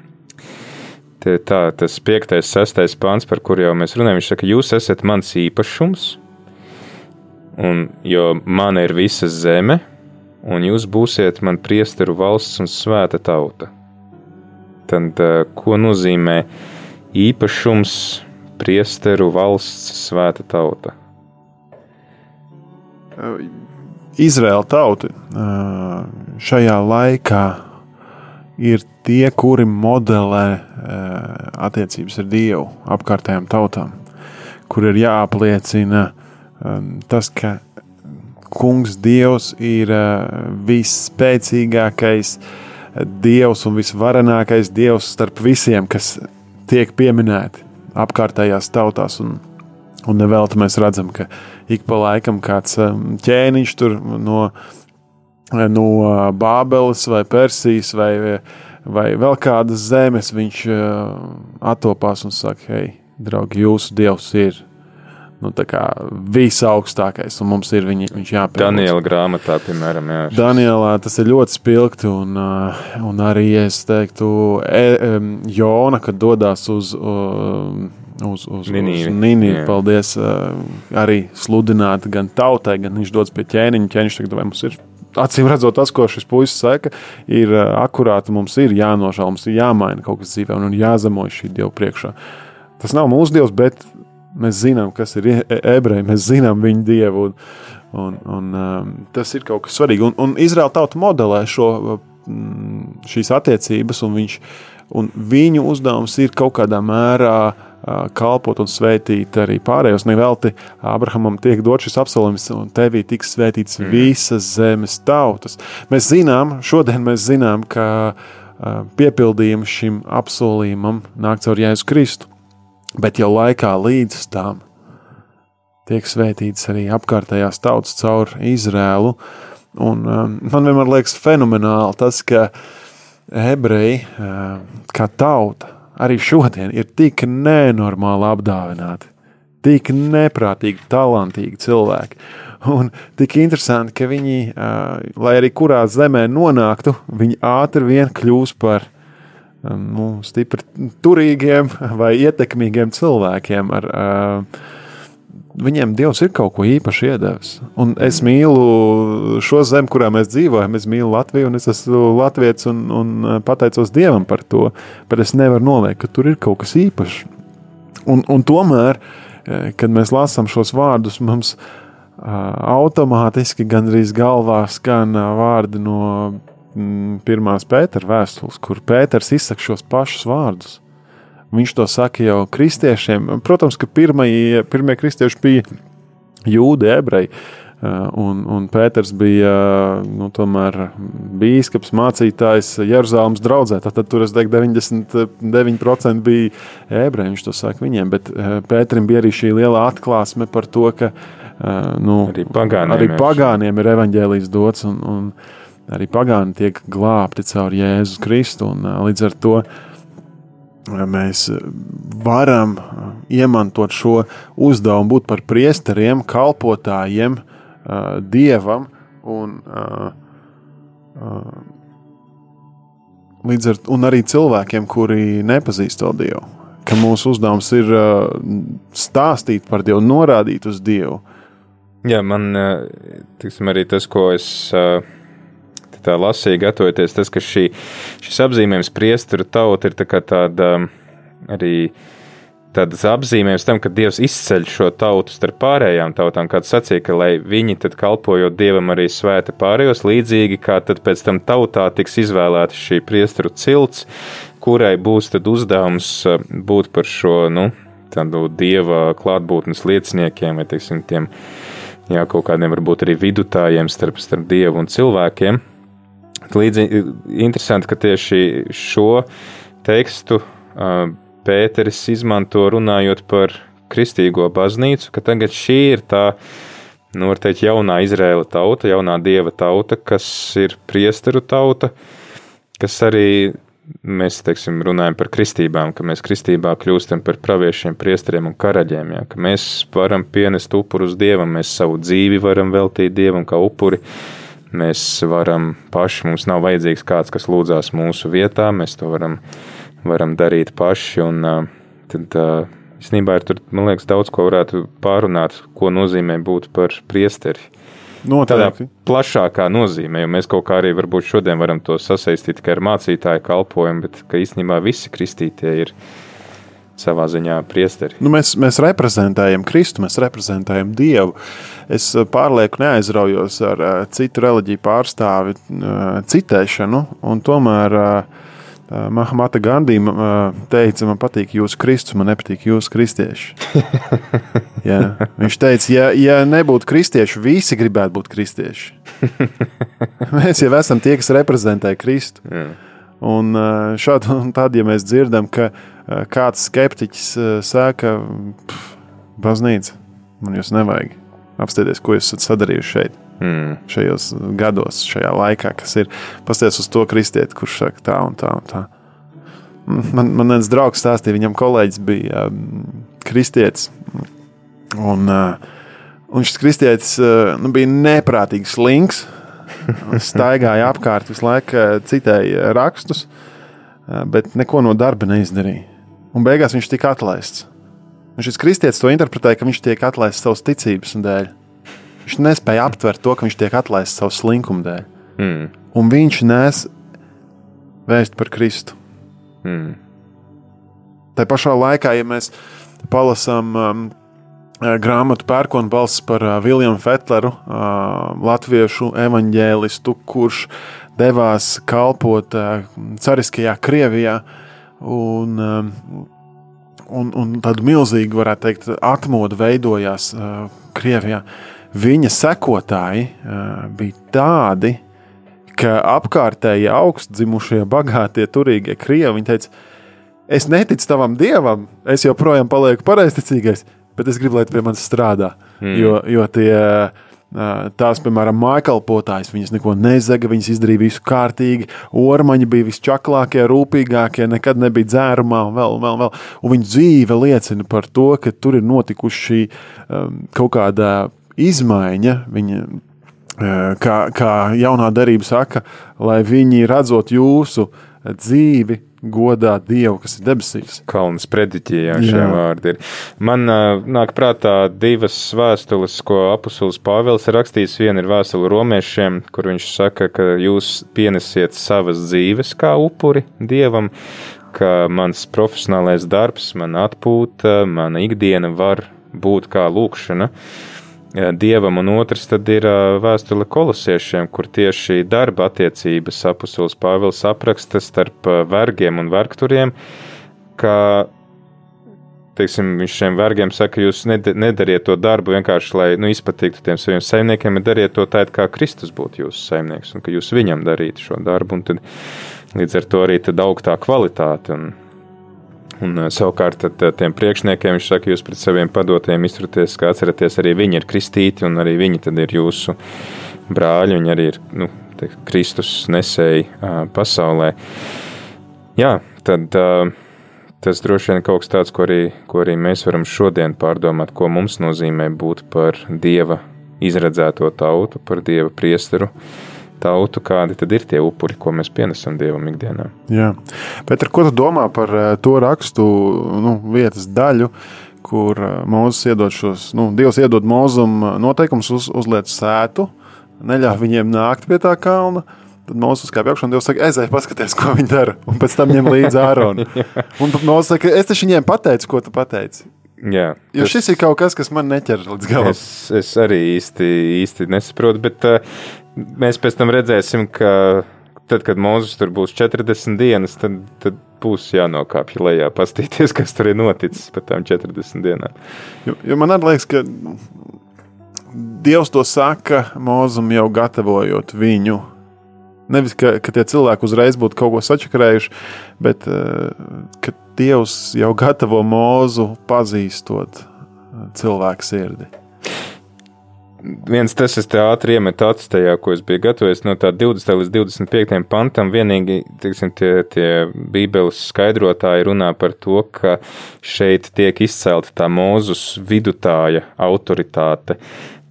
tā, tas piektais, sestais pāns, par kuru jau mēs runājam, viņš saka, jūs esat mans īpašums, un, jo man ir visa zeme, un jūs būsiet man priesteru valsts un svēta tauta. Tad, ko nozīmē īpašums, priesteru valsts, svēta tauta? Izraēla tauta šajā laikā ir tie, kuri modelē attiecības ar Dievu, apkārtējām tautām, kur ir jāapliecina tas, ka Kungs Dievs ir uh, visspēcīgākais Dievs un visvarenākais Dievs starp visiem, kas tiek pieminēti apkārtējās tautās. Un, un nevelti mēs redzam, ka ik pa laikam kāds um, ķēniņš tur no, no Bābeles vai Persijas vai, vai vēl kādas zemes viņš attopās un saka, hei, draugi, jūsu dievs ir nu, visaugstākais, un mums ir viņi, viņš jāpielūdz. Daniela grāmatā, piemēram, jā. Danielā tas ir ļoti spilgti, un, uh, un arī, es teiktu, e, Jona, kad dodas uz, uz, uz Nīniju, paldies, uh, arī sludināt gan tautai, gan viņš dodas pie ķēniņa, ķēniņš tagad vai mums ir. Acīm redzot, tas, ko šis puisis saka, ir uh, akurāti. Mums ir jānožēlo, mums ir jāmaina kaut kas dzīvē un jāzemojas šī dieva priekšā. Tas nav mūsu dievs, bet Mēs zinām, kas ir e- ebreji, mēs zinām viņu dievu. Un, un, un, um, tas ir kaut kas svarīgs. Un, un Izraēla tauta modelē šo, mm, šīs attiecības, un, viņš, un viņu uzdevums ir kaut kādā mērā uh, kalpot un svētīt arī pārējos. Nevelti Abrahamam tiek dots šis apsolījums, un tevī tiks svētīts mm. visas zemes tautas. Mēs zinām, šodien mēs zinām, ka piepildījums šim apsolījumam nāk caur Jēzu Kristu bet jau laikā līdz tam tiek svētīts arī apkārtējās tautas caur Izrēlu. Un, um, man vienmēr liekas fenomenāli tas, ka ebreji uh, kā tauta arī šodien ir tik nenormāli apdāvināti, tik neprātīgi, talantīgi cilvēki. Un tik interesanti, ka viņi, uh, lai arī kurā zemē nonāktu, viņi ātri vien kļūs par viņa nu, stipri turīgiem vai ietekmīgiem cilvēkiem. Ar, uh, Viņiem Dievs ir kaut ko īpaši iedevis. Un es mīlu šo zemi, kurā mēs dzīvojam. Es mīlu Latviju, un es esmu Latvijas un, un pateicos Dievam par to. Bet es nevaru noliekt, ka tur ir kaut kas īpašs. Un, un tomēr, kad mēs lasām šos vārdus, mums uh, automātiski gandrīz galvā skan uh, vārdi no pirmās Pētera vēstules, kur Pēters izsaka šos pašus vārdus. Viņš to saka jau kristiešiem. Protams, ka pirmie, pirmie kristieši bija jūdi, ebreji. Uh, un, un Pēters bija nu, biskups, mācītājs Jeruzalemes draudzē. Tad tur es teiktu, 99% bija ebreji. Viņš to saka viņiem, bet uh, Pēterim bija arī šī liela atklāsme par to, ka uh, nu, arī pagāniem, arī pagāniem ir evaņģēlijs dots. Un, un, arī pagāni tiek glābti caur Jēzus Kristu. Un, līdz ar to mēs varam iemantot šo uzdevumu, būt par priesteriem, kalpotājiem, dievam un, līdz ar, un arī cilvēkiem, kuri nepazīst to dievu. Ka mūsu uzdevums ir stāstīt par Dievu, norādīt uz Dievu. Jā, man tiksim, arī tas, ko es uh, tā lasīja, gatavoties, tas, ka šī, šis apzīmējums priesteru tauta ir tā tāda um, arī tādas apzīmējums tam, ka Dievs izceļ šo tautu starp pārējām tautām, kāds sacīja, ka lai viņi tad kalpojot Dievam arī svēta pārējos, līdzīgi kā tad pēc tam tautā tiks izvēlēta šī priesteru cilts, kurai būs tad uzdevums uh, būt par šo, nu, tādu Dieva klātbūtnes lieciniekiem vai, teiksim, tiem, jā, kaut kādiem varbūt arī vidutājiem starp, starp Dievu un cilvēkiem. Līdzīgi interesanti, ka tieši šo tekstu Pēteris izmanto runājot par kristīgo baznīcu, ka tagad šī ir tā, nu, var teikt, jaunā Izraēla tauta, jaunā dieva tauta, kas ir priesteru tauta, kas arī mēs, teiksim, runājam par kristībām, ka mēs kristībā kļūstam par praviešiem, priesteriem un karaļiem, ja, ka mēs varam pienest upurus dievam, mēs savu dzīvi varam veltīt dievam kā upuri, uh, Mēs varam paši, mums nav vajadzīgs kāds, kas lūdzās mūsu vietā, mēs to varam, varam darīt paši. Un, tad, īstenībā, ir tur, man liekas, daudz ko varētu pārunāt, ko nozīmē būt par priesteri. Noteikti. Tādā plašākā nozīmē, jo mēs kaut kā arī varbūt šodien varam to sasaistīt tikai ar mācītāju kalpojumu, bet īstenībā visi kristītie ir savā ziņā priesteri. Nu, mēs, mēs reprezentējam Kristu, mēs reprezentējam Dievu. Es eh, pārlieku neaizraujos ar uh, citu reliģiju pārstāvi uh, citēšanu, un tomēr Mahamata Gandī teica, man patīk jūsu Kristus, man nepatīk jūsu kristieši. Jā. Viņš teica, ja, ja nebūtu kristieši, visi gribētu būt kristieši. Mēs jau esam tie, kas reprezentē Kristu. Jā. Un šādi un tad, ja mēs dzirdam, ka kāds skeptiķis saka, baznīca, man jūs nevajag apstāties, ko jūs esat sadarījuši šeit. Mm. Šajos gados, šajā laikā, kas ir pasties uz to kristieti, kurš saka tā un tā un tā. Man, man viens draugs stāstīja, viņam kolēģis bija kristietis. Un, uh, un šis kristietis uh, nu, bija neprātīgi slings. Staigāja apkārt visu laiku, citēja rakstus, uh, bet neko no darba neizdarīja. Un beigās viņš tika atlaists. Un šis kristietis to interpretēja, ka viņš tiek atlaists savas ticības dēļ. Viņš nespēja aptvert to, ka viņš tiek atlaists savas slinkuma dēļ. Mm. Un viņš nes vēst par Kristu. Mm. Tā pašā laikā, ja mēs palasām um, grāmatu Pērkona balss par uh, Viljamu Fetleru, uh, latviešu evaņģēlistu, kurš devās kalpot uh, cariskajā Krievijā. Un, um, un, un tādu milzīgu, varētu teikt, atmodu veidojās uh, Krievijā. Viņa sekotāji uh, bija tādi, ka apkārtējie augstdzimušie, bagātie, turīgie krievi teica, es neticu tavam dievam, es joprojām palieku pareizticīgais, bet es gribu, lai tu pie manis strādā. Mm. Jo, jo tie, tās, piemēram, mājkalpotājs, viņas neko nezaga, viņas izdarīja visu kārtīgi, ormaņi bija visčaklākie, rūpīgākie, nekad nebija dzērumā, un vēl, vēl, vēl. Un viņa dzīve liecina par to, ka tur ir notikuši um, kaut kāda izmaiņa. Viņa, kā, kā jaunā darība saka, lai viņi redzot jūsu dzīvi, godā Dievu, kas ir debesīs. Kalns prediķijā šie vārdi ir. Man uh, nāk prātā divas vēstules, ko apustulis Pāvils ir rakstījis. Viena ir vēstule romiešiem, kur viņš saka, ka jūs pienesiet savas dzīves kā upuri Dievam, ka mans profesionālais darbs, mana atpūta, mana ikdiena var būt kā lūkšana. Uh, dievam, un otrs ir vēstule kolosiešiem, kur tieši darba attiecības apustulis Pāvils apraksta starp vergiem un vergturiem, ka teiksim, viņš šiem vergiem saka, jūs nedariet to darbu vienkārši, lai nu, izpatiktu tiem saviem saimniekiem, bet dariet to tā, kā Kristus būtu jūsu saimnieks, un ka jūs viņam darītu šo darbu, un tad līdz ar to arī augtā kvalitāte. Un, Un, uh, savukārt, tad, uh, tiem priekšniekiem viņš saka, jūs pret saviem padotiem izturieties, kā atceraties, arī viņi ir kristīti, un arī viņi ir jūsu brāļi. Viņi arī ir nu, te, Kristus nesēji uh, pasaulē. Jā, tad tas droši vien kaut kas tāds, ko arī, ko arī mēs varam šodien pārdomāt, ko mums nozīmē būt par Dieva izredzēto tautu, par Dieva priesteru. Tautu, kādi tad ir tie upuri, ko mēs pienesam Dievam ikdienā. Jā, bet ko tu domā par eh, to rakstu nu, vietas daļu? Kur eh, Mozus iedod šos, nu, Dievs iedod Mozum noteikumus, uz, uzliek sētu, neļauj viņiem nākt pie tā kalna. Tad Mozus kā priekšā un Dievs saka, aizej, paskaties, ko viņi dara. Un pēc tam ņem līdzi āronu. Un Mozus saka, es taču viņiem pateicu, ko tu pateici. Jā, jo tas, šis ir kaut kas, kas man neķer līdz galam. Es, es arī īsti, īsti nesaprotu, bet uh, mēs pēc tam redzēsim, ka tad, kad Mozus tur būs 40 dienas, tad, tad būs jānokāpj lejā, pastīties, kas tur ir noticis pēc tam 40 dienām. Jo, jo man liekas, ka Dievs to saka Mozum jau gatavojot viņu. Nevis, ka, ka tie cilvēki uzreiz būtu kaut ko sačakarējuši, bet ka Dievs jau gatavo mūzu pazīstot uh, cilvēku sirdi. Viens tas, kas ātri iemet acis tajā, ko es biju gatavojis, no tā 20. līdz 25. pantam, vienīgi tiksim, tie, tie Bībeles skaidrotāji runā par to, ka šeit tiek izcelta tā mūzus vidutāja autoritāte.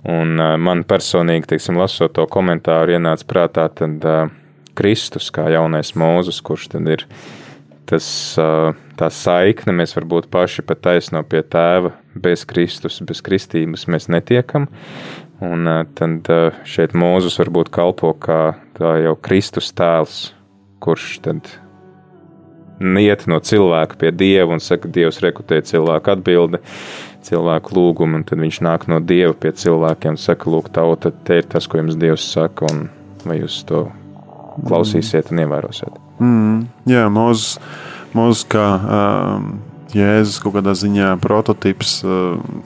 Un uh, man personīgi, teiksim, lasot to komentāru, ienāca prātā tad, uh, Kristus kā jaunais mūzus, kurš tad ir tas, tā saikne, mēs varbūt paši pat taisno pie tēva, bez Kristus, bez kristības mēs netiekam. Un tad šeit Mūzus varbūt kalpo kā jau Kristus tēls, kurš tad iet no cilvēka pie Dieva un saka, Dievs rekrutē cilvēku atbildi, cilvēku lūgumu, un tad viņš nāk no Dieva pie cilvēkiem un saka, lūk, tauta, te ir tas, ko jums Dievs saka, un vai jūs to klausīsiet un ievērosiet. Mm, jā, Mozus kā um, Jēzus kaut kādā ziņā prototyps. Um,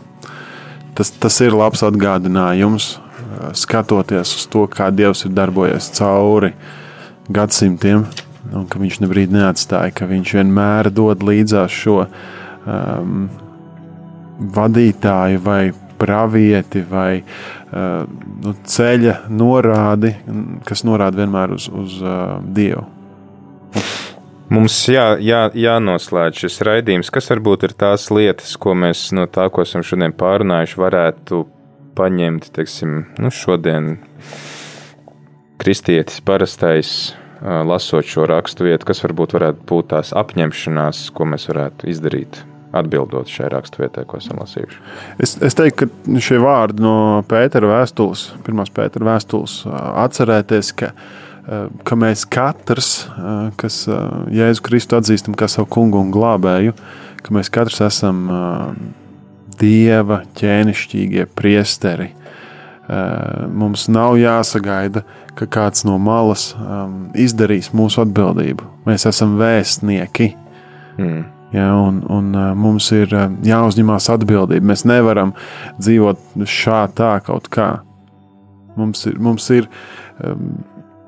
tas, tas ir labs atgādinājums, uh, skatoties uz to, kā Dievs ir darbojies cauri gadsimtiem, un ka Viņš nebrīd neatstāja, ka Viņš vienmēr dod līdzās šo um, vadītāju vai pravieti vai uh, nu, ceļa norādi, kas norāda vienmēr uz, uz uh, Dievu. Mums jā, jā, jānoslēdz šis raidījums. Kas varbūt ir tās lietas, ko mēs no tā, ko esam šodien pārunājuši, varētu paņemt, teiksim, nu, šodien kristietis parastais, lasot šo rakstu vietu, kas varbūt varētu būt tās apņemšanās, ko mēs varētu izdarīt, atbildot šai raksturvietai, ko esam lasījuši. Es, es teiktu, ka šie vārdi no Pētera vēstules, pirmās Pētera vēstules, atcerēties, ka, ka mēs katrs, kas Jēzu Kristu atzīstam kā savu kungu un glābēju, ka mēs katrs esam dieva ķēnišķīgie priesteri. Mums nav jāsagaida, ka kāds no malas izdarīs mūsu atbildību. Mēs esam vēstnieki. Mm. Ja, un, un mums ir jāuzņemās atbildība. Mēs nevaram dzīvot šādi, tā kaut kā. Mums ir, mums ir,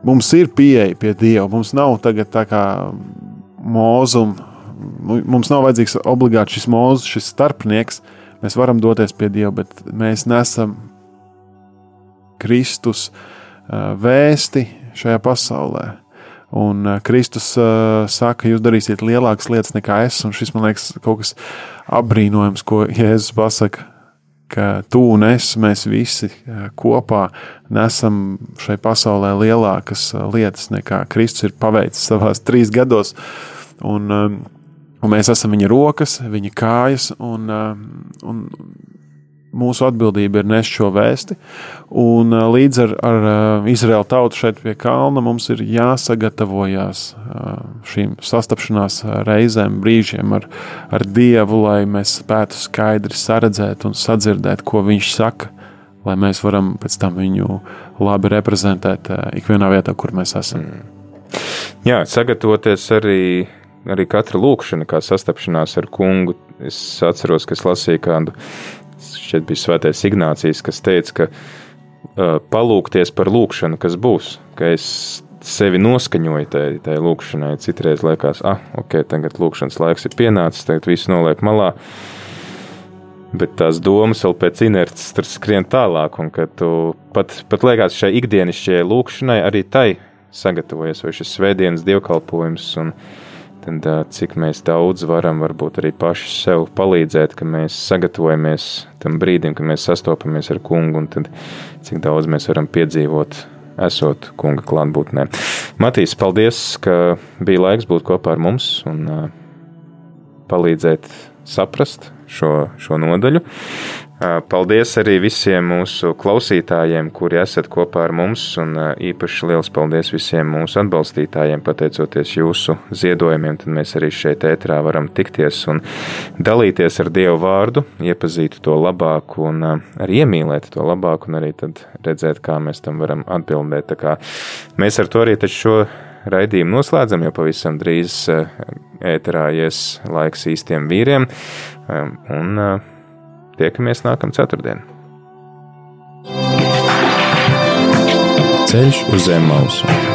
mums ir pieeja pie Dieva. Mums nav tagad tā kā mūzuma. Mums nav vajadzīgs obligāti šis mūzis, šis starpnieks. Mēs varam doties pie Dieva, bet mēs nesam Kristus vēsti šajā pasaulē. Un Kristus saka, jūs darīsiet lielākas lietas nekā es, un šis man liekas kaut kas apbrīnojams, ko Jēzus pasaka, ka tu un es, mēs visi kopā nesam šai pasaulē lielākas lietas nekā Kristus ir paveicis savās trīs gados. Un, un mēs esam viņa rokas, viņa kājas, un, un mūsu atbildība ir nest šo vēsti. Un līdz ar, ar Izraēlu tautu šeit pie kalna mums ir jāsagatavojas šīm sastapšanās reizēm, brīžiem ar, ar Dievu, lai mēs spētu skaidri saredzēt un sadzirdēt, ko Viņš saka, lai mēs varam pēc tam viņu labi reprezentēt ikvienā vietā, kur mēs esam. Mm. Jā, sagatavoties arī arī katra lūkšana, kā sastapšanās ar kungu. Es atceros, ka es lasīju kādu šķiet bija svētais Ignācijas, kas teica, ka palūkties par lūkšanu, kas būs, ka es sevi noskaņoju tajā, tajā lūkšanai. Citreiz liekas, ah, ok, tagad lūkšanas laiks ir pienācis, tagad viss noliek malā. Bet tās domas vēl pēc inerces tur skrien tālāk, un ka tu pat, pat liekas šai ikdienišķajai lūkšanai arī tai sagatavojies, vai šis svētdienas dievkalpojums. Un, uh, tad cik mēs daudz varam varbūt arī paši sev palīdzēt, ka mēs sagatavojamies tam brīdim, kad mēs sastopamies ar kungu, un tad cik daudz mēs varam piedzīvot, esot kunga klātbūtnē. Matīs, paldies, ka bija laiks būt kopā ar mums un palīdzēt saprast šo, šo nodaļu. Paldies arī visiem mūsu klausītājiem, kuri esat kopā ar mums, un īpaši liels paldies visiem mūsu atbalstītājiem. Pateicoties jūsu ziedojumiem, tad mēs arī šeit ētrā varam tikties un dalīties ar Dievu vārdu, iepazīt to labāk un arī iemīlēt to labāk, un arī redzēt, kā mēs tam varam atbildēt. Tā kā mēs ar to arī šo raidījumu noslēdzam, jo pavisam drīz ēterā ies laiks īstiem vīriem. Un, Tiekamies nākamā ceturtdienā. Ceļš uz zemes mausu.